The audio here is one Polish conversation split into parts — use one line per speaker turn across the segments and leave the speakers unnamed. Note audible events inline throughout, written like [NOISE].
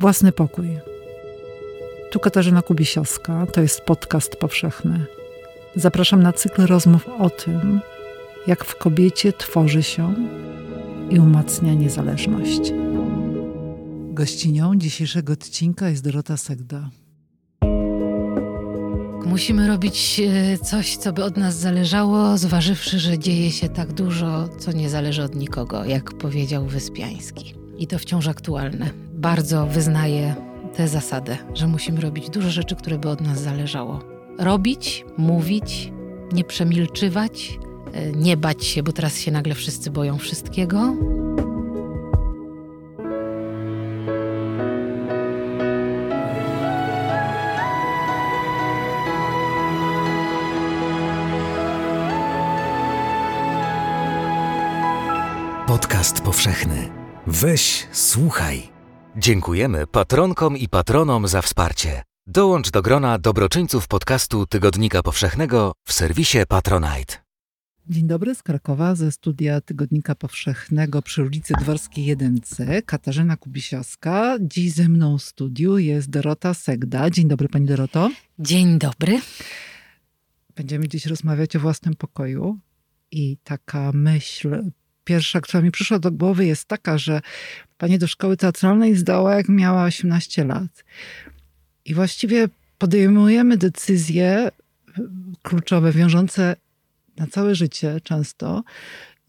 Własny pokój. Tu Katarzyna Kubisiowska, to jest podcast powszechny. Zapraszam na cykl rozmów o tym, jak w kobiecie tworzy się i umacnia niezależność. Gościnią dzisiejszego odcinka jest Dorota Segda.
Musimy robić e, coś, co by od nas zależało, zważywszy, że dzieje się tak dużo, co nie zależy od nikogo, jak powiedział Wyspiański. I to wciąż aktualne. Bardzo wyznaję tę zasadę, że musimy robić dużo rzeczy, które by od nas zależało. Robić, mówić, nie przemilczywać, e, nie bać się, bo teraz się nagle wszyscy boją wszystkiego.
Podcast powszechny. Weź, słuchaj. Dziękujemy patronkom i patronom za wsparcie. Dołącz do grona dobroczyńców podcastu Tygodnika Powszechnego w serwisie Patronite.
Dzień dobry z Krakowa, ze studia Tygodnika Powszechnego przy ulicy Dworskiej 1C. Katarzyna Kubisiowska. Dziś ze mną w studiu jest Dorota Segda. Dzień dobry Pani Doroto.
Dzień dobry.
Będziemy dziś rozmawiać o własnym pokoju. I taka myśl pierwsza, która mi przyszła do głowy, jest taka, że pani do szkoły teatralnej zdała, jak miała 18 lat. I właściwie podejmujemy decyzje kluczowe, wiążące na całe życie często,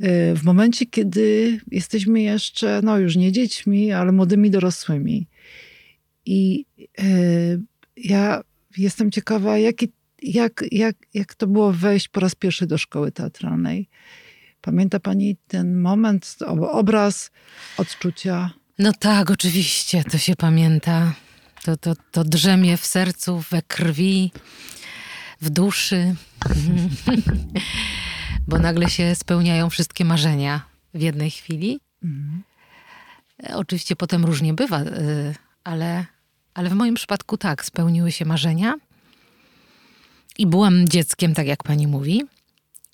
y, w momencie, kiedy jesteśmy jeszcze, no już nie dziećmi, ale młodymi dorosłymi. I y, ja jestem ciekawa, jaki, jak, jak, jak to było wejść po raz pierwszy do szkoły teatralnej. Pamięta pani ten moment, obraz, odczucia?
No tak, oczywiście, to się pamięta. To, to, to drzemie w sercu, we krwi, w duszy. [LAUGHS] Bo nagle się spełniają wszystkie marzenia w jednej chwili. Mhm. Oczywiście potem różnie bywa, y, ale, ale w moim przypadku tak, spełniły się marzenia. I byłam dzieckiem, tak jak pani mówi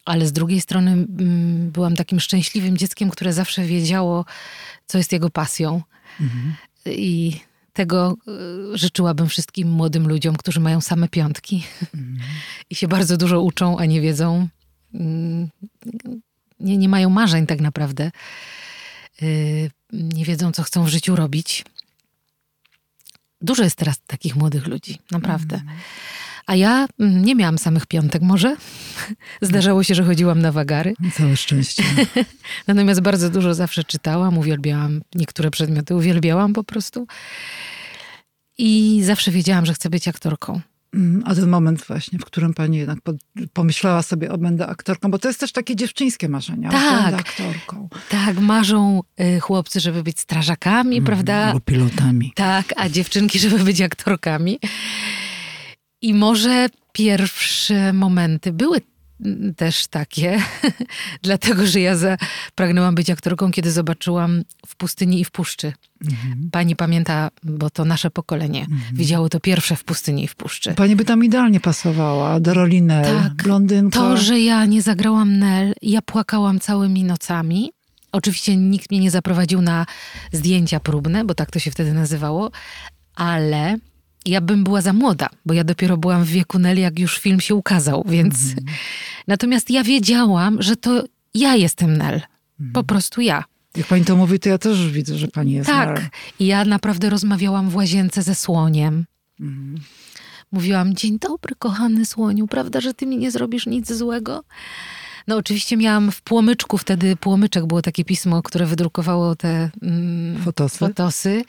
ale z drugiej strony mm, byłam takim szczęśliwym dzieckiem, które zawsze wiedziało, co jest jego pasją. Mhm. I tego y, życzyłabym wszystkim młodym ludziom, którzy mają same piątki mhm. [LAUGHS] i się bardzo dużo uczą, a nie wiedzą, mm, nie, nie mają marzeń tak naprawdę. Y, nie wiedzą, co chcą w życiu robić. Dużo jest teraz takich młodych ludzi, naprawdę. Mhm. A ja mm, nie miałam samych piątek może. [LAUGHS] Zdarzało się, że chodziłam na wagary.
Całe szczęście. [LAUGHS]
Natomiast bardzo dużo zawsze czytałam, uwielbiałam niektóre przedmioty, uwielbiałam po prostu. I zawsze wiedziałam, że chcę być aktorką.
Mm, a ten moment właśnie, w którym pani jednak pomyślała sobie, o będę aktorką, bo to jest też takie dziewczyńskie marzenie.
Tak,
będę aktorką.
Tak, marzą y, chłopcy, żeby być strażakami, mm, prawda?
Albo pilotami.
Tak, a dziewczynki, żeby być aktorkami. I może pierwsze momenty były też takie, [LAUGHS] dlatego że ja pragnęłam być aktorką, kiedy zobaczyłam w pustyni i w puszczy. Mhm. Pani pamięta, bo to nasze pokolenie mhm. widziało to pierwsze w pustyni i w puszczy.
Pani by tam idealnie pasowała do roli Nel, tak, blondynka.
To, że ja nie zagrałam Nel, ja płakałam całymi nocami. Oczywiście nikt mnie nie zaprowadził na zdjęcia próbne, bo tak to się wtedy nazywało, ale ja bym była za młoda, bo ja dopiero byłam w wieku Nelly, jak już film się ukazał, więc... Mm. Natomiast ja wiedziałam, że to ja jestem Nel. Mm. Po prostu ja.
Jak pani to mówi, to ja też widzę, że pani jest
Tak. Nel. I ja naprawdę rozmawiałam w łazience ze słoniem. Mm. Mówiłam, dzień dobry, kochany słoniu, prawda, że ty mi nie zrobisz nic złego? No oczywiście miałam w Płomyczku, wtedy Płomyczek było takie pismo, które wydrukowało te mm,
fotosy.
fotosy.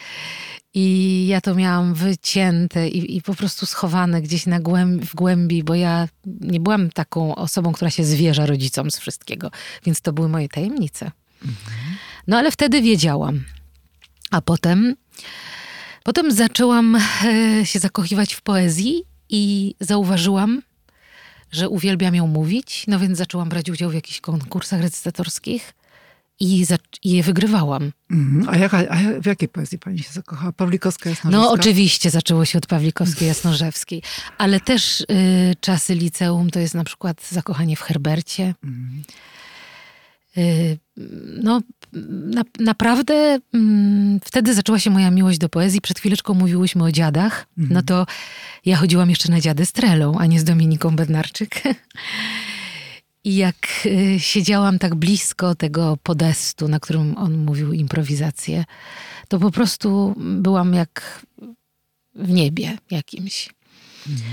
I ja to miałam wycięte i, i po prostu schowane gdzieś na głębi, w głębi, bo ja nie byłam taką osobą, która się zwierza rodzicom z wszystkiego. Więc to były moje tajemnice. Mhm. No ale wtedy wiedziałam. A potem, potem zaczęłam e, się zakochiwać w poezji i zauważyłam, że uwielbiam ją mówić, no więc zaczęłam brać udział w jakichś konkursach recytatorskich i, za, i je wygrywałam.
Mm, a, jaka, a w jakiej poezji pani się zakochała? Pawlikowska, Jasnorzewska?
No oczywiście zaczęło się od Pawlikowskiej, Jasnorzewskiej, ale też y, czasy liceum to jest na przykład zakochanie w Herbercie. Mm. No, na, naprawdę mm, wtedy zaczęła się moja miłość do poezji. Przed chwileczką mówiłyśmy o dziadach. Mhm. No to ja chodziłam jeszcze na dziady z Trelą, a nie z Dominiką Bednarczyk. I jak y, siedziałam tak blisko tego podestu, na którym on mówił improwizację, to po prostu byłam jak w niebie jakimś. Mhm.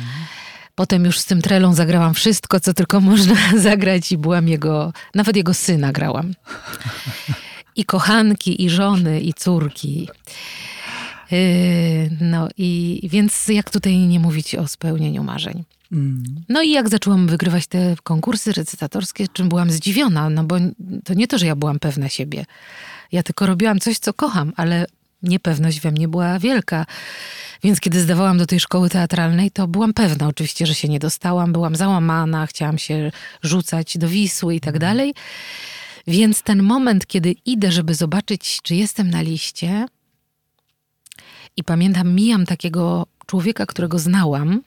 Potem już z tym trelą zagrałam wszystko, co tylko można [LAUGHS] zagrać i byłam jego, nawet jego syna grałam. I kochanki, i żony, i córki. Yy, no i więc jak tutaj nie mówić o spełnieniu marzeń. Mm. No i jak zaczęłam wygrywać te konkursy recytatorskie, czym byłam zdziwiona, no bo to nie to, że ja byłam pewna siebie. Ja tylko robiłam coś, co kocham, ale niepewność we mnie była wielka. Więc kiedy zdawałam do tej szkoły teatralnej, to byłam pewna oczywiście, że się nie dostałam. Byłam załamana, chciałam się rzucać do Wisły i tak mhm. dalej. Więc ten moment, kiedy idę, żeby zobaczyć, czy jestem na liście, i pamiętam, mijam takiego człowieka, którego znałam,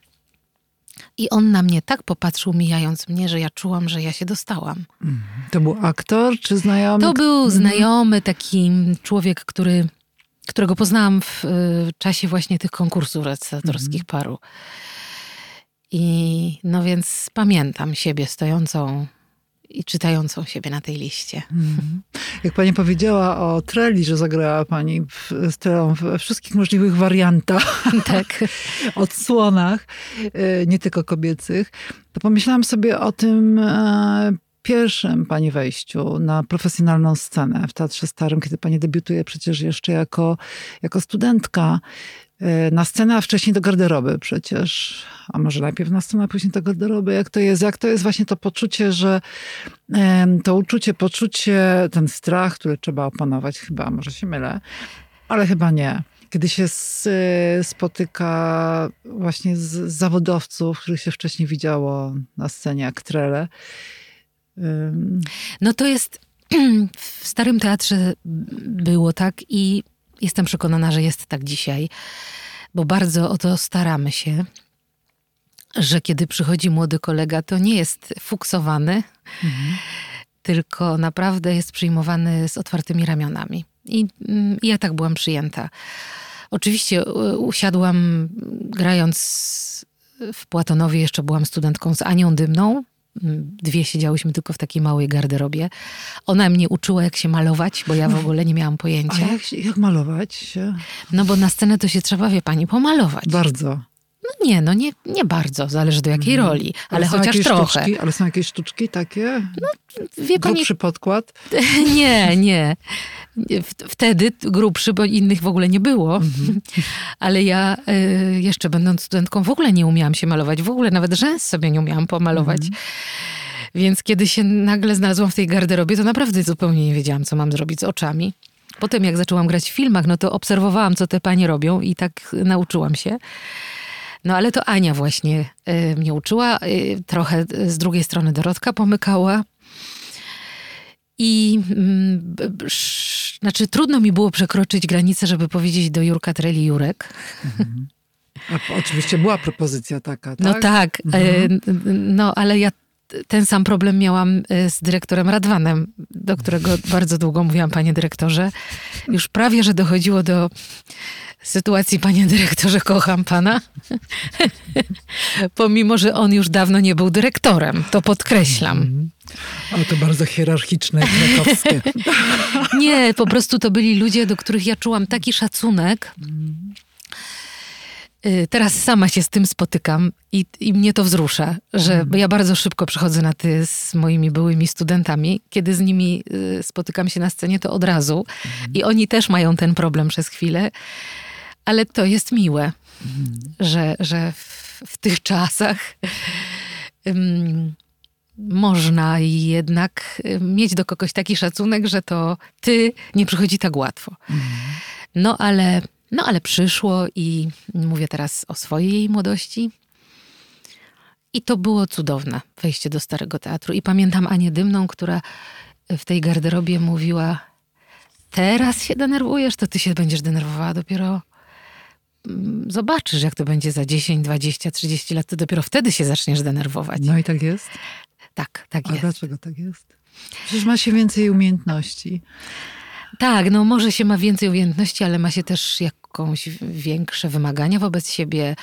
i on na mnie tak popatrzył, mijając mnie, że ja czułam, że ja się dostałam. Mhm.
To był aktor czy znajomy?
To był mhm. znajomy, taki człowiek, który którego poznałam w y, czasie właśnie tych konkursów recytatorskich mhm. paru. I no więc pamiętam siebie stojącą i czytającą siebie na tej liście. Mhm.
Jak pani powiedziała o Treli, że zagrała pani w, z Trelą we wszystkich możliwych wariantach, [LAUGHS] tak. [LAUGHS] odsłonach, y, nie tylko kobiecych, to pomyślałam sobie o tym e, pierwszym pani wejściu na profesjonalną scenę w Teatrze Starym, kiedy pani debiutuje przecież jeszcze jako, jako studentka e, na scenę, a wcześniej do garderoby przecież. A może najpierw na scenę, a później do garderoby. Jak to jest? Jak to jest właśnie to poczucie, że to uczucie, poczucie, ten strach, który trzeba opanować chyba, może się mylę, ale chyba nie. Kiedy się spotyka właśnie z zawodowców, których się wcześniej widziało na scenie jak trele
no to jest [CLEARS THROAT] w Starym Teatrze było tak i jestem przekonana, że jest tak dzisiaj, bo bardzo o to staramy się, że kiedy przychodzi młody kolega, to nie jest fuksowany, mhm. tylko naprawdę jest przyjmowany z otwartymi ramionami. I, mm, I ja tak byłam przyjęta. Oczywiście usiadłam grając w Płatonowie, jeszcze byłam studentką z Anią Dymną, dwie siedziałyśmy tylko w takiej małej garderobie. Ona mnie uczyła, jak się malować, bo ja w ogóle nie miałam pojęcia.
A jak, jak malować się?
No bo na scenę to się trzeba, wie pani, pomalować.
Bardzo.
Nie, no nie, nie bardzo, zależy do jakiej mhm. roli, ale, ale chociaż trochę.
Sztuczki, ale są jakieś sztuczki takie? No, wie pani... Grubszy podkład? [LAUGHS]
nie, nie. Wtedy grubszy, bo innych w ogóle nie było. Mhm. [LAUGHS] Ale ja y, jeszcze będąc studentką w ogóle nie umiałam się malować. W ogóle nawet rzęs sobie nie umiałam pomalować. Mhm. Więc kiedy się nagle znalazłam w tej garderobie, to naprawdę zupełnie nie wiedziałam, co mam zrobić z oczami. Potem jak zaczęłam grać w filmach, no to obserwowałam, co te panie robią i tak nauczyłam się. No ale to Ania właśnie y, mnie uczyła. Y, trochę z drugiej strony Dorotka pomykała. I y, znaczy trudno mi było przekroczyć granicę, żeby powiedzieć do Jurka Treli Jurek. Mhm.
A, oczywiście była propozycja taka,
no
tak?
No tak, mhm. no ale ja ten sam problem miałam z dyrektorem Radwanem, do którego bardzo długo mówiłam, panie dyrektorze. Już prawie, że dochodziło do sytuacji, panie dyrektorze, kocham pana. [LAUGHS] Pomimo, że on już dawno nie był dyrektorem, to podkreślam. Mm.
Ale to bardzo hierarchiczne i krakowskie. [LAUGHS]
nie, po prostu to byli ludzie, do których ja czułam taki szacunek. Y, teraz sama się z tym spotykam i, i mnie to wzrusza, że mm. ja bardzo szybko przychodzę na ty z moimi byłymi studentami. Kiedy z nimi y, spotykam się na scenie, to od razu. Mm. I oni też mają ten problem przez chwilę ale to jest miłe, mhm. że, że w, w, tych czasach um, można jednak mieć do kogoś taki szacunek, że to ty nie przychodzi tak łatwo. Mhm. No ale, no ale przyszło i mówię teraz o swojej młodości. I to było cudowne wejście do Starego Teatru. I pamiętam Anię Dymną, która w tej garderobie mówiła: Teraz się denerwujesz, to ty się będziesz denerwowała dopiero zobaczysz, jak to będzie za 10, 20, 30 lat, to dopiero wtedy się zaczniesz denerwować.
No i tak jest?
Tak, tak
A
jest.
dlaczego tak jest? Przecież ma się więcej umiejętności.
Tak, no może się ma więcej umiejętności, ale ma się też jakąś większe wymagania wobec siebie.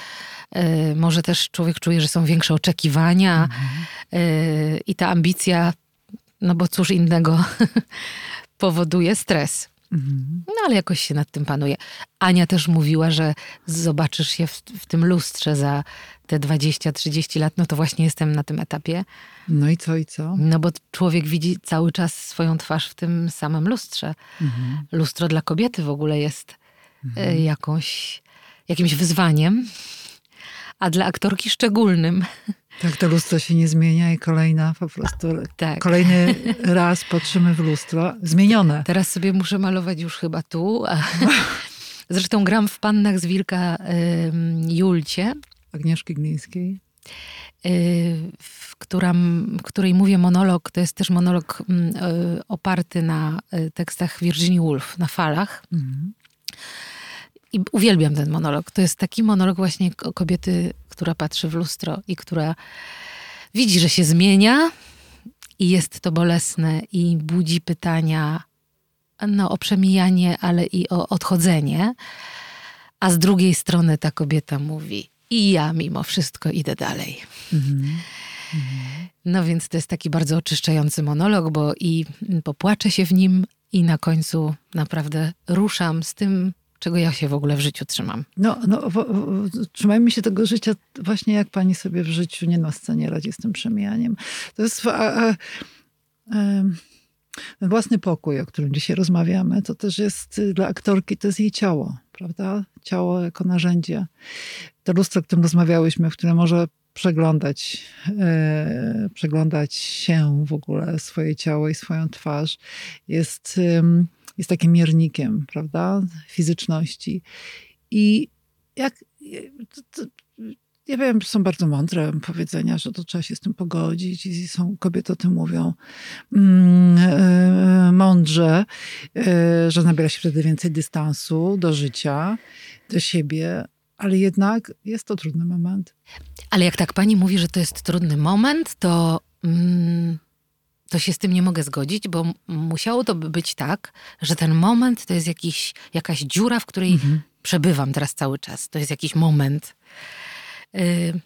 Yy, może też człowiek czuje, że są większe oczekiwania yy, i ta ambicja, no bo cóż innego [LAUGHS] powoduje stres. No ale jakoś się nad tym panuje. Ania też mówiła, że zobaczysz się w, w tym lustrze za te 20-30 lat, no to właśnie jestem na tym etapie.
No i co, i co?
No bo człowiek widzi cały czas swoją twarz w tym samym lustrze. Mhm. Lustro dla kobiety w ogóle jest mhm. jakąś, jakimś wyzwaniem, a dla aktorki szczególnym.
Tak, to lustro się nie zmienia i kolejna po prostu, tak. kolejny raz patrzymy w lustro, zmienione.
Teraz sobie muszę malować już chyba tu. [LAUGHS] Zresztą gram w Pannach z Wilka y, Julcie.
Agnieszki Glińskiej.
Y, w, która, w której mówię monolog, to jest też monolog y, oparty na y, tekstach Virginia Woolf, na falach. Mhm. I uwielbiam ten monolog. To jest taki monolog właśnie kobiety, która patrzy w lustro i która widzi, że się zmienia i jest to bolesne i budzi pytania no, o przemijanie, ale i o odchodzenie. A z drugiej strony ta kobieta mówi: I ja mimo wszystko idę dalej. Mhm. No więc to jest taki bardzo oczyszczający monolog, bo i popłaczę się w nim, i na końcu naprawdę ruszam z tym, czego ja się w ogóle w życiu trzymam.
No, no w, w, trzymajmy się tego życia właśnie jak pani sobie w życiu nie na scenie radzi z tym przemijaniem. To jest a, a, a, własny pokój, o którym dzisiaj rozmawiamy, to też jest dla aktorki, to jest jej ciało, prawda? Ciało jako narzędzie. To lustro, o którym rozmawiałyśmy, w którym może przeglądać, e, przeglądać się w ogóle, swoje ciało i swoją twarz, jest... E, jest takim miernikiem, prawda, fizyczności. I jak. To, ja wiem, są bardzo mądre powiedzenia, że to trzeba się z tym pogodzić i są, kobiety o tym mówią mm, e, mądrze, e, że nabiera się wtedy więcej dystansu do życia, do siebie, ale jednak jest to trudny moment.
Ale jak tak pani mówi, że to jest trudny moment, to mm, to się z tym nie mogę zgodzić, bo musiało to być tak, że ten moment to jest jakiś, jakaś dziura, w której mhm. przebywam teraz cały czas. To jest jakiś moment. Yy,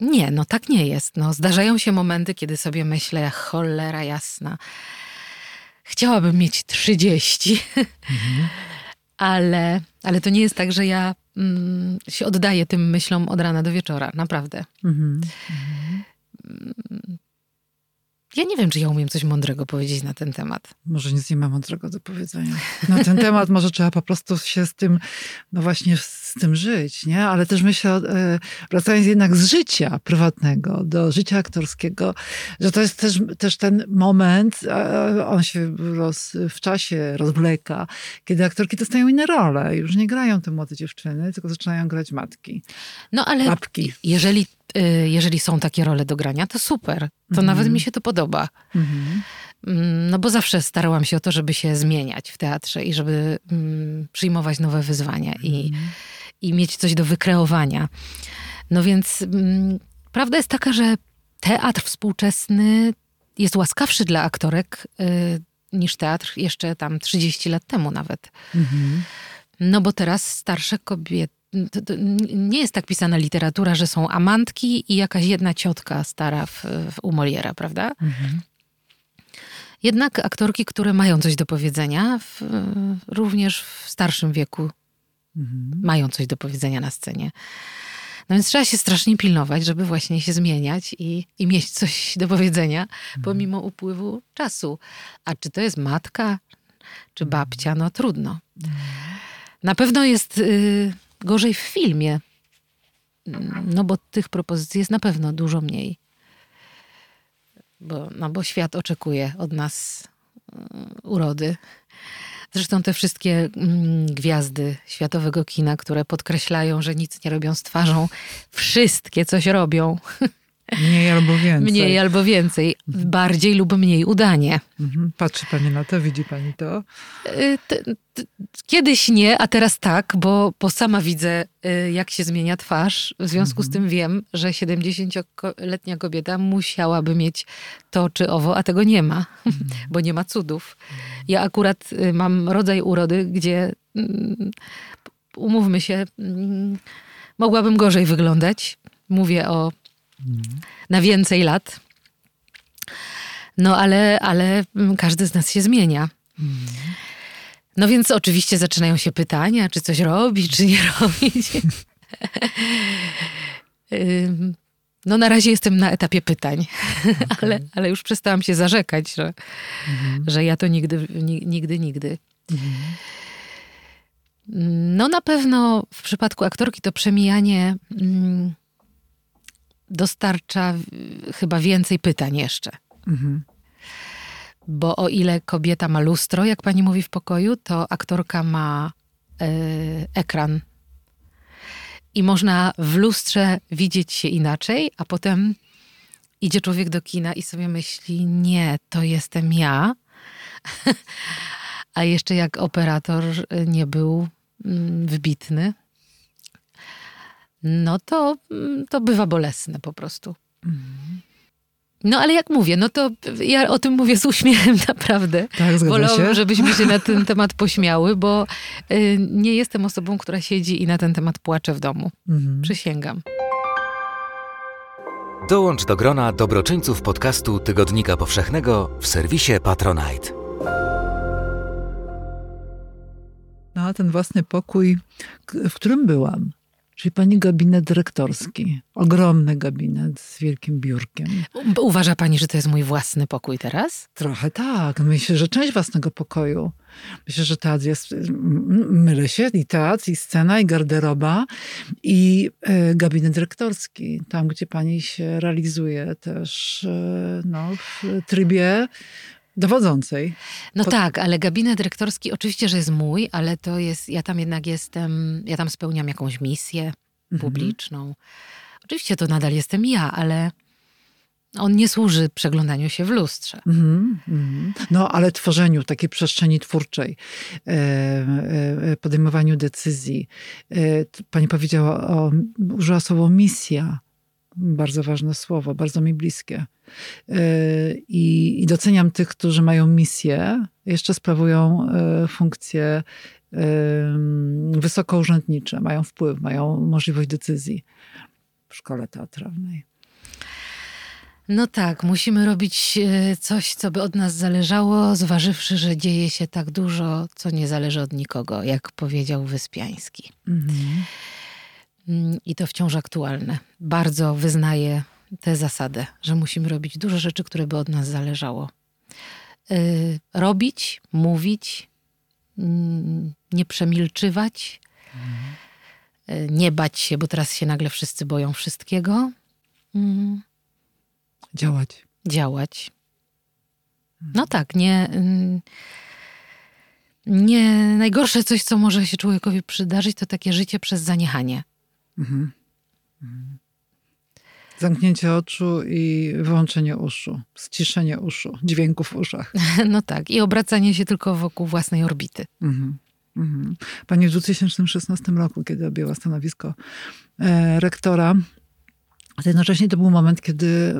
nie, no tak nie jest. No, zdarzają się momenty, kiedy sobie myślę, cholera jasna, chciałabym mieć 30, mhm. [LAUGHS] ale, ale to nie jest tak, że ja mm, się oddaję tym myślom od rana do wieczora, naprawdę. Mhm. Mm, ja nie wiem, czy ja umiem coś mądrego powiedzieć na ten temat.
Może nic nie ma mądrego do powiedzenia. Na ten temat może trzeba po prostu się z tym, no właśnie z tym żyć, nie? Ale też myślę, e, wracając jednak z życia prywatnego do życia aktorskiego, że to jest też, też ten moment, on się roz, w czasie rozwleka, kiedy aktorki dostają inne role. Już nie grają te młode dziewczyny, tylko zaczynają grać matki.
No ale babki. jeżeli Y, jeżeli są takie role do grania, to super. To mhm. nawet mi się to podoba. Mhm. Mm, no bo zawsze starałam się o to, żeby się zmieniać w teatrze i żeby mm, przyjmować nowe wyzwania i, mhm. I mieć coś do wykreowania. No więc mm, prawda jest taka, że teatr współczesny jest łaskawszy dla aktorek y, niż teatr jeszcze tam 30 lat temu nawet. Mhm. No bo teraz starsze kobiety to, to nie jest tak pisana literatura, że są amantki i jakaś jedna ciotka stara w, w u Moliera, prawda? Mhm. Jednak aktorki, które mają coś do powiedzenia, w, również w starszym wieku mhm. mają coś do powiedzenia na scenie. No więc trzeba się strasznie pilnować, żeby właśnie się zmieniać i, i mieć coś do powiedzenia, mhm. pomimo upływu czasu. A czy to jest matka, czy babcia, no trudno. Mhm. Na pewno jest y, Gorzej w filmie, no bo tych propozycji jest na pewno dużo mniej. Bo, no bo świat oczekuje od nas e, urody. Zresztą te wszystkie mm, gwiazdy światowego kina, które podkreślają, że nic nie robią z twarzą, wszystkie coś robią. [LAUGHS]
Mniej albo więcej.
Mniej albo więcej. Bardziej lub mniej udanie.
Mhm. Patrzy pani na to, widzi pani to?
Y, kiedyś nie, a teraz tak, bo, bo sama widzę, y, jak się zmienia twarz. W związku z tym wiem, że 70-letnia kobieta musiałaby mieć to czy owo, a tego nie ma, [LAUGHS] bo nie ma cudów. Ja akurat y, mam rodzaj urody, gdzie mm, umówmy się, mm, mogłabym gorzej wyglądać. Mówię o na więcej lat. No ale, ale każdy z nas się zmienia. No więc oczywiście zaczynają się pytania, czy coś robić, czy nie [LAUGHS] robić. No na razie jestem na etapie pytań, [LAUGHS] okay. ale, ale już przestałam się zarzekać, że, mhm. że ja to nigdy, nigdy, nigdy. Mhm. No na pewno w przypadku aktorki to przemijanie mm, dostarcza chyba więcej pytań jeszcze. Mhm. Bo o ile kobieta ma lustro, jak pani mówi w pokoju, to aktorka ma y, ekran. I można w lustrze widzieć się inaczej, a potem idzie człowiek do kina i sobie myśli: Nie, to jestem ja. [LAUGHS] a jeszcze jak operator nie był mm, wybitny, no to, mm, to bywa bolesne po prostu. No ale jak mówię, no to ja o tym mówię z uśmiechem [LAUGHS] naprawdę.
Tak, Wolałabym, się.
żebyśmy się na ten [LAUGHS] temat pośmiały, bo y, nie jestem osobą, która siedzi i na ten temat płacze w domu. Mhm. Przysięgam.
Dołącz do grona dobroczyńców podcastu Tygodnika Powszechnego w serwisie Patronite.
No a ten własny pokój, w którym byłam, Czyli pani gabinet dyrektorski. Ogromny gabinet z wielkim biurkiem.
Uważa pani, że to jest mój własny pokój teraz?
Trochę tak. Myślę, że część własnego pokoju. Myślę, że teatr jest, mylę się, i teatr, i scena, i garderoba, i y, gabinet dyrektorski. Tam, gdzie pani się realizuje też y, no, w trybie dowodzącej.
No tak, ale gabinet dyrektorski oczywiście, że jest mój, ale to jest, ja tam jednak jestem, ja tam spełniam jakąś misję mhm. publiczną. Oczywiście to nadal jestem ja, ale on nie służy przeglądaniu się w lustrze. Mm -hmm.
No, ale tworzeniu takiej przestrzeni twórczej, e, e, podejmowaniu decyzji. E, pani powiedziała o, użyła słowo misja bardzo ważne słowo, bardzo mi bliskie. E, I, I, doceniam tych, którzy mają misję, jeszcze sprawują e, funkcje wysokourzędnicze, mają wpływ, mają możliwość decyzji w szkole teatralnej.
No tak, musimy robić e, coś, co by od nas zależało, zważywszy, że dzieje się tak dużo, co nie zależy od nikogo, jak powiedział Wyspiański. Mhm. Mm, I to wciąż aktualne. Bardzo wyznaję tę zasadę, że musimy robić dużo rzeczy, które by od nas zależało. Y, robić, mówić, mm, nie przemilczywać, mhm. nie bać się, bo teraz się nagle wszyscy boją wszystkiego.
Mhm. Działać.
Działać. No tak, nie. Nie, najgorsze coś, co może się człowiekowi przydarzyć, to takie życie przez zaniechanie. Mhm.
Mhm. Zamknięcie oczu i wyłączenie uszu, ściszenie uszu, dźwięków w uszach. [LAUGHS]
No tak, i obracanie się tylko wokół własnej orbity. Mhm.
Mhm. Pani w 2016 roku, kiedy objęła stanowisko e, rektora, a jednocześnie to był moment, kiedy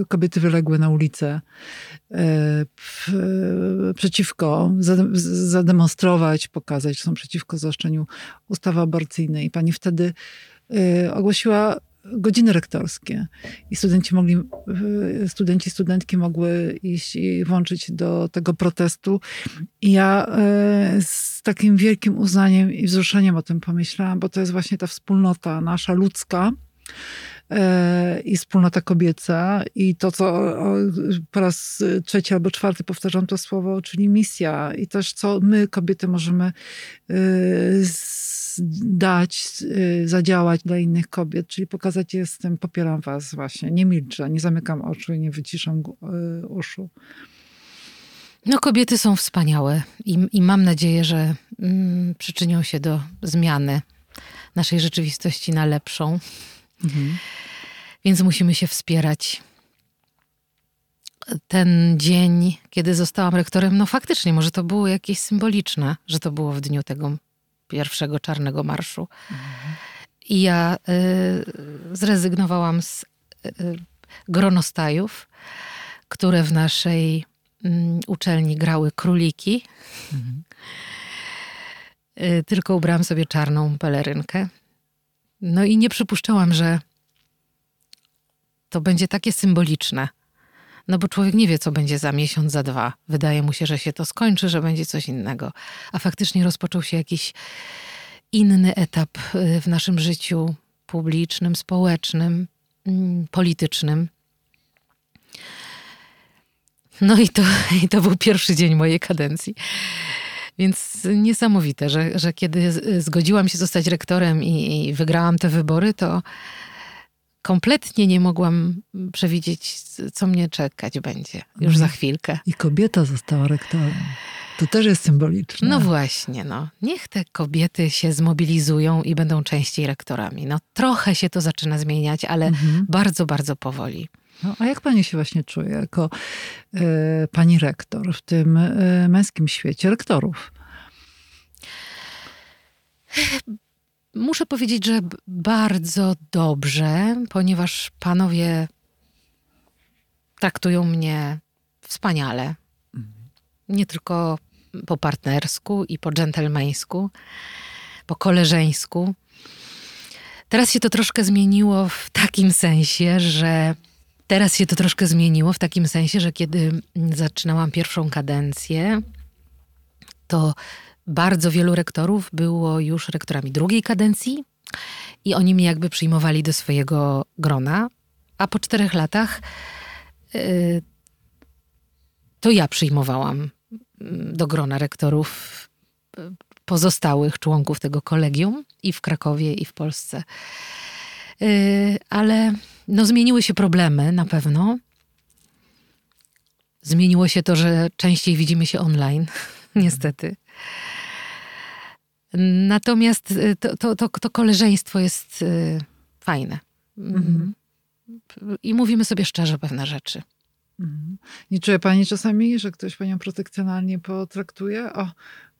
e, kobiety wyległy na ulicę e, przeciwko, zademonstrować, pokazać, że są przeciwko zaostrzeniu ustawy aborcyjnej. Pani wtedy e, ogłosiła godziny rektorskie i studenci mogli, studenci, studentki mogły iść i włączyć do tego protestu. I ja z takim wielkim uznaniem i wzruszeniem o tym pomyślałam, bo to jest właśnie ta wspólnota nasza ludzka, i wspólnota kobieca. I to, co po raz trzeci albo czwarty powtarzam to słowo, czyli misja. I też co my, kobiety, możemy e, dać, e, zadziałać dla innych kobiet, czyli pokazać, jestem, popieram was właśnie, nie milczę, nie zamykam oczu i nie wyciszam uszu.
No, kobiety są wspaniałe. I, i mam nadzieję, że mm, przyczynią się do zmiany naszej rzeczywistości na lepszą. Mhm. Więc musimy się wspierać. Ten dzień, kiedy zostałam rektorem, no faktycznie, może to było jakieś symboliczne, że to było w dniu tego pierwszego czarnego marszu. Mhm. I ja y, zrezygnowałam z y, gronostajów, które w naszej y, uczelni grały króliki. Mhm. Y, tylko ubrałam sobie czarną pelerynkę. No i nie przypuszczałam, że to będzie takie symboliczne. No bo człowiek nie wie, co będzie za miesiąc, za dwa. Wydaje mu się, że się to skończy, że będzie coś innego. A faktycznie rozpoczął się jakiś inny etap y, w naszym życiu publicznym, społecznym, mm, politycznym. No i to, [LAUGHS] i to był pierwszy dzień mojej kadencji. Więc niesamowite, że, że kiedy zgodziłam się zostać rektorem i, i wygrałam te wybory, to kompletnie nie mogłam przewidzieć, co mnie czekać będzie już za chwilkę.
I kobieta została rektorem. To też jest symboliczne.
No właśnie, no. Niech te kobiety się zmobilizują i będą częściej rektorami. No trochę się to zaczyna zmieniać, ale mhm. bardzo, bardzo powoli.
No, a jak pani się właśnie czuje jako y, pani rektor w tym y, męskim świecie rektorów?
Muszę powiedzieć, że bardzo dobrze, ponieważ panowie traktują mnie wspaniale. Mhm. Nie tylko po partnersku i po dżentelmeńsku, po koleżeńsku. Teraz się to troszkę zmieniło w takim sensie, że teraz się to troszkę zmieniło w takim sensie, że kiedy zaczynałam pierwszą kadencję, to bardzo wielu rektorów było już rektorami drugiej kadencji i oni mnie jakby przyjmowali do swojego grona, a po czterech latach yy, to ja przyjmowałam mm, do grona rektorów y, pozostałych członków tego kolegium i w Krakowie, i w Polsce. Yy, ale no, zmieniły się problemy na pewno. Zmieniło się to, że częściej widzimy się online, [LAUGHS] niestety. Natomiast y, to, to, to, to koleżeństwo jest y, fajne. Mhm. I mówimy sobie szczerze pewne rzeczy.
Mhm. Nie czuje pani czasami, że ktoś panią protekcjonalnie potraktuje? O,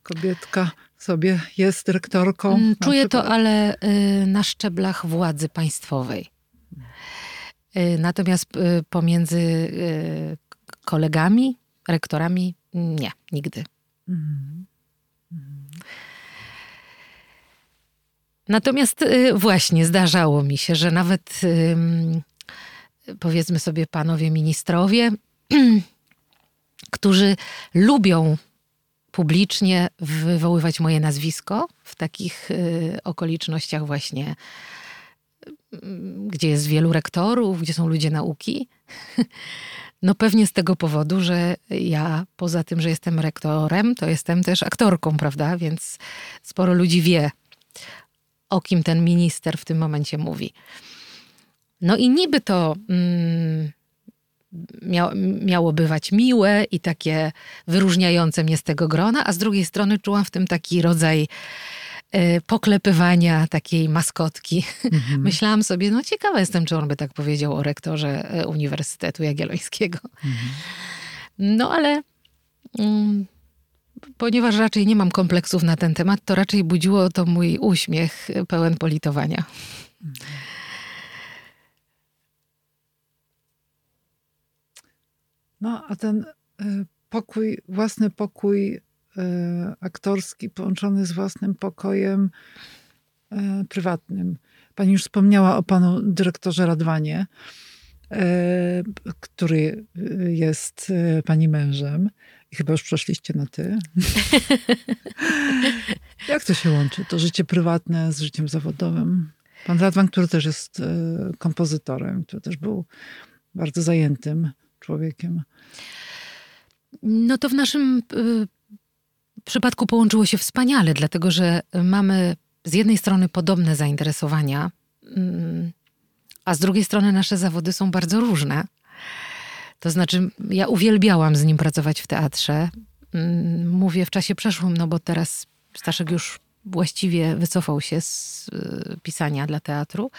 kobietka sobie jest dyrektorką. Mm,
czuję to, ale y, na szczeblach władzy państwowej. Natomiast pomiędzy kolegami, rektorami nie, nigdy. Natomiast właśnie zdarzało mi się, że nawet powiedzmy sobie panowie ministrowie, [CLEARS THROAT] którzy lubią publicznie wywoływać moje nazwisko w takich y, okolicznościach właśnie, gdzie jest wielu rektorów, gdzie są ludzie nauki. [LAUGHS] No pewnie z tego powodu, że ja poza tym, że jestem rektorem, to jestem też aktorką, prawda? Więc sporo ludzi wie o kim ten minister w tym momencie mówi. No i niby to mm, miało bywać miłe i takie wyróżniające mnie z tego grona, a z drugiej strony czułam w tym taki rodzaj poklepywania takiej maskotki. Mhm. [LAUGHS] Myślałam sobie, no ciekawa jestem, czy on by tak powiedział o rektorze e, Uniwersytetu Jagiellońskiego. Mhm. [LAUGHS] No ale mm, ponieważ raczej nie mam kompleksów na ten temat, to raczej budziło to mój uśmiech pełen politowania.
No, a ten y, pokój, własny pokój aktorski połączony z własnym pokojem y, prywatnym. Pani już wspomniała o panu dyrektorze Radwanie, który jest pani mężem. I chyba już przeszliście na ty. [LAUGHS] Jak to się łączy? To życie prywatne z życiem zawodowym. Pan Radwan, który też jest kompozytorem, który też był bardzo zajętym człowiekiem.
No to w naszym przypadku połączyło się wspaniale, dlatego że mamy z jednej strony podobne zainteresowania, mm, a z drugiej strony nasze zawody są bardzo różne. To znaczy, ja uwielbiałam z nim pracować w teatrze. Mm, mówię w czasie przeszłym, no bo teraz Staszek już właściwie wycofał się z y, pisania dla teatru.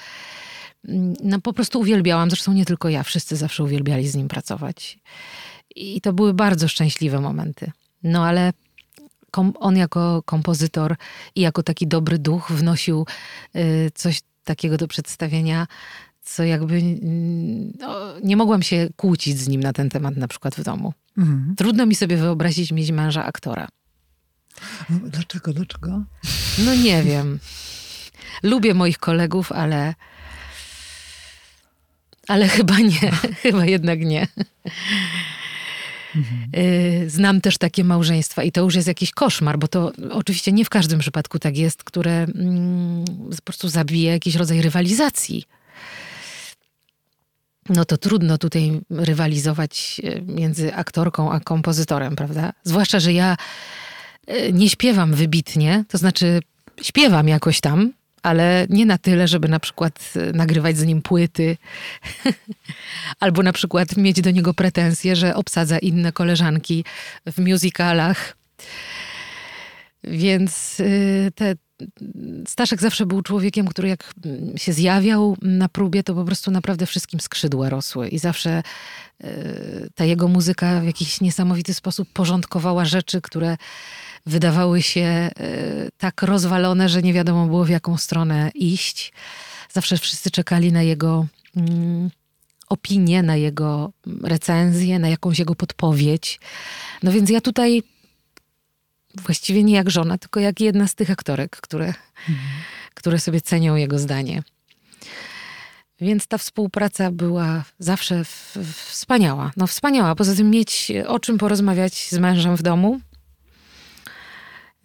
mm, no po prostu uwielbiałam, zresztą nie tylko ja, wszyscy zawsze uwielbiali z nim pracować. I to były bardzo szczęśliwe momenty. No ale on jako kompozytor i jako taki dobry duch wnosił y, coś takiego do przedstawienia, co jakby no, nie mogłam się kłócić z nim na ten temat na przykład w domu. Mhm. Trudno mi sobie wyobrazić mieć męża aktora.
No, dlaczego, dlaczego?
No nie wiem. Lubię moich kolegów, ale ale chyba nie, [LAUGHS] chyba jednak nie. Mhm. Znam też takie małżeństwa i to już jest jakiś koszmar, bo to oczywiście nie w każdym przypadku tak jest, które mm, po prostu zabija jakiś rodzaj rywalizacji. No to trudno tutaj rywalizować e, między aktorką a kompozytorem, prawda? Zwłaszcza, że ja e, nie śpiewam wybitnie, to znaczy śpiewam jakoś tam, ale nie na tyle, żeby na przykład e, nagrywać z nim płyty, [LAUGHS] albo na przykład mieć do niego pretensje, że obsadza inne koleżanki w musicalach. Więc y, te, Staszek zawsze był człowiekiem, który jak się zjawiał na próbie, to po prostu naprawdę wszystkim skrzydła rosły i zawsze y, ta jego muzyka w jakiś niesamowity sposób porządkowała rzeczy, które wydawały się y, tak rozwalone, że nie wiadomo było w jaką stronę iść. Zawsze wszyscy czekali na jego mm, opinię, na jego recenzję, na jakąś jego podpowiedź. No więc ja tutaj właściwie nie jak żona, tylko jak jedna z tych aktorek, które, które sobie cenią jego zdanie. Więc ta współpraca była zawsze wspaniała. No wspaniała. Poza tym mieć o czym porozmawiać z mężem w domu.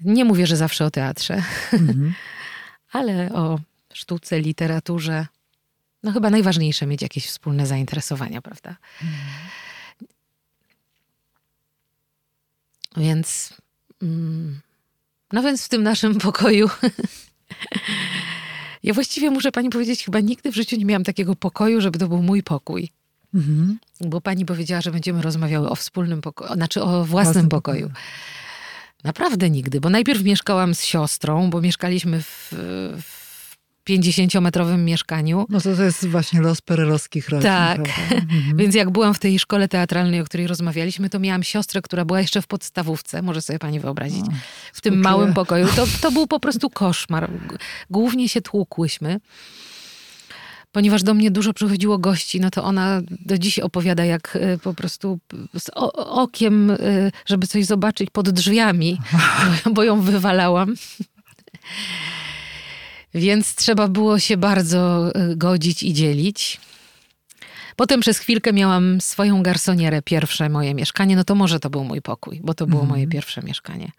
Nie mówię, że zawsze o teatrze, mhm. [LAUGHS] ale o sztuce, literaturze. No chyba najważniejsze mieć jakieś wspólne zainteresowania, prawda? Mhm. Więc no więc w tym naszym [LAUGHS] pokoju. ja właściwie muszę pani powiedzieć, chyba nigdy w życiu nie miałam takiego pokoju, żeby to był mój pokój. Mhm. Bo pani powiedziała, że będziemy rozmawiały o wspólnym pokoju, znaczy o własnym pokoju. pokoju. Naprawdę nigdy, bo najpierw mieszkałam z siostrą, bo mieszkaliśmy w, w 50-metrowym mieszkaniu.
No to to jest właśnie los perelowskich rodzin.
Tak. [LAUGHS] Mhm. Więc jak byłam w tej szkole teatralnej, o której rozmawialiśmy, to miałam siostrę, która była jeszcze w podstawówce, może sobie pani wyobrazić, o, w tym małym pokoju. To, to był po prostu koszmar. Głównie się tłukłyśmy. Ponieważ do mnie dużo przychodziło gości, no to ona do dziś opowiada, jak y, po prostu z okiem, y, żeby coś zobaczyć pod drzwiami, [LAUGHS] bo ją wywalałam. Więc trzeba było się bardzo e, godzić i dzielić. Potem przez chwilkę miałam swoją garsonierę, pierwsze moje mieszkanie. No to może to był mój pokój, bo to było moje mhm. pierwsze mieszkanie.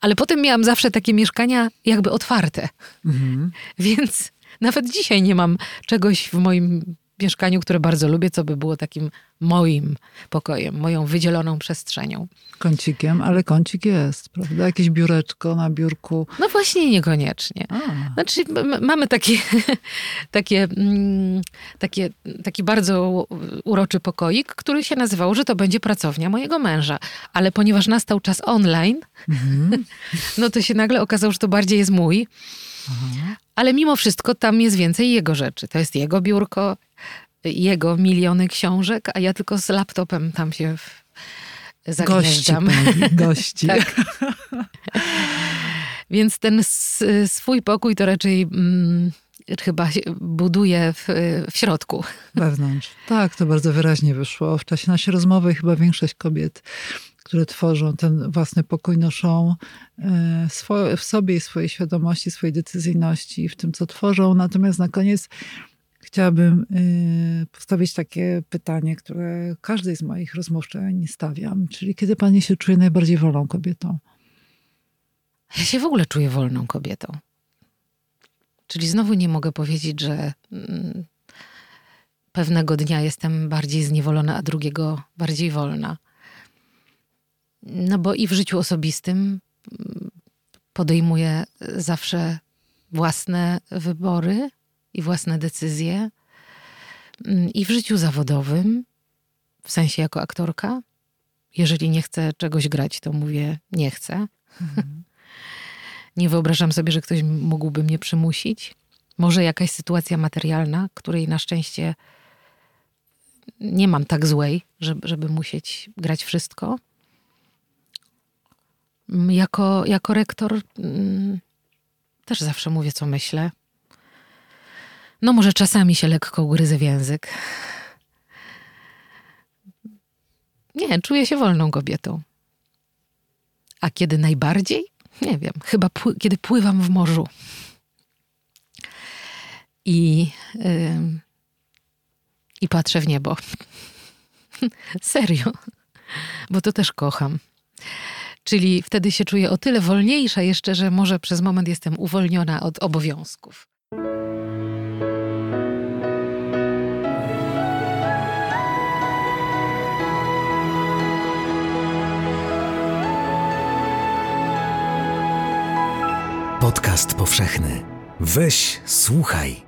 Ale potem miałam zawsze takie mieszkania jakby otwarte. Mhm. Więc nawet dzisiaj nie mam czegoś w moim mieszkaniu, które bardzo lubię, co by było takim moim pokojem, moją wydzieloną przestrzenią.
Kącikiem, ale kącik jest, prawda? Jakieś biureczko na biurku.
No właśnie niekoniecznie. A. Znaczy mamy takie, [LAUGHS] takie, mm, takie, taki bardzo uroczy pokoik, który się nazywał, że to będzie pracownia mojego męża. Ale ponieważ nastał czas online, mhm. [LAUGHS] no to się nagle okazało, że to bardziej jest mój. Aha. Ale mimo wszystko tam jest więcej jego rzeczy. To jest jego biurko, jego miliony książek, a ja tylko z laptopem tam się zagnieżdżam.
Gości. [LAUGHS] gości. tak.
Więc ten swój pokój to raczej mm, chyba buduje w, w środku.
Wewnątrz. Tak, to bardzo wyraźnie wyszło. W czasie naszej rozmowy chyba większość kobiet które tworzą ten własny pokój, noszą e, w sobie swojej świadomości, swojej decyzyjności w tym, co tworzą. Natomiast na koniec chciałabym e, postawić takie pytanie, które każdej z moich rozmówczyń stawiam, czyli kiedy pani się czuje najbardziej wolną kobietą?
Ja się w ogóle czuję wolną kobietą. Czyli znowu nie mogę powiedzieć, że mm, pewnego dnia jestem bardziej zniewolona, a drugiego bardziej wolna. No bo i w życiu osobistym mm, podejmuję zawsze własne wybory i własne decyzje. Mm, I w życiu zawodowym, w sensie jako aktorka, jeżeli nie chcę czegoś grać, to mówię nie chcę. Mhm. [LAUGHS] nie wyobrażam sobie, że ktoś mógłby mnie przymusić. Może jakaś sytuacja materialna, której na szczęście nie mam tak złej, żeby, żeby musieć grać wszystko. Mm, jako, jako rektor mm, też zawsze mówię, co myślę. No może czasami się lekko ugryzę w język. Nie, czuję się wolną kobietą. A kiedy najbardziej? Nie wiem, chyba pły kiedy pływam w morzu. I, yy, i patrzę w niebo. [LAUGHS] Serio, bo to też kocham. Czyli wtedy się czuję o tyle wolniejsza jeszcze, że może przez moment jestem uwolniona od obowiązków.
Podcast powszechny. Weź, słuchaj.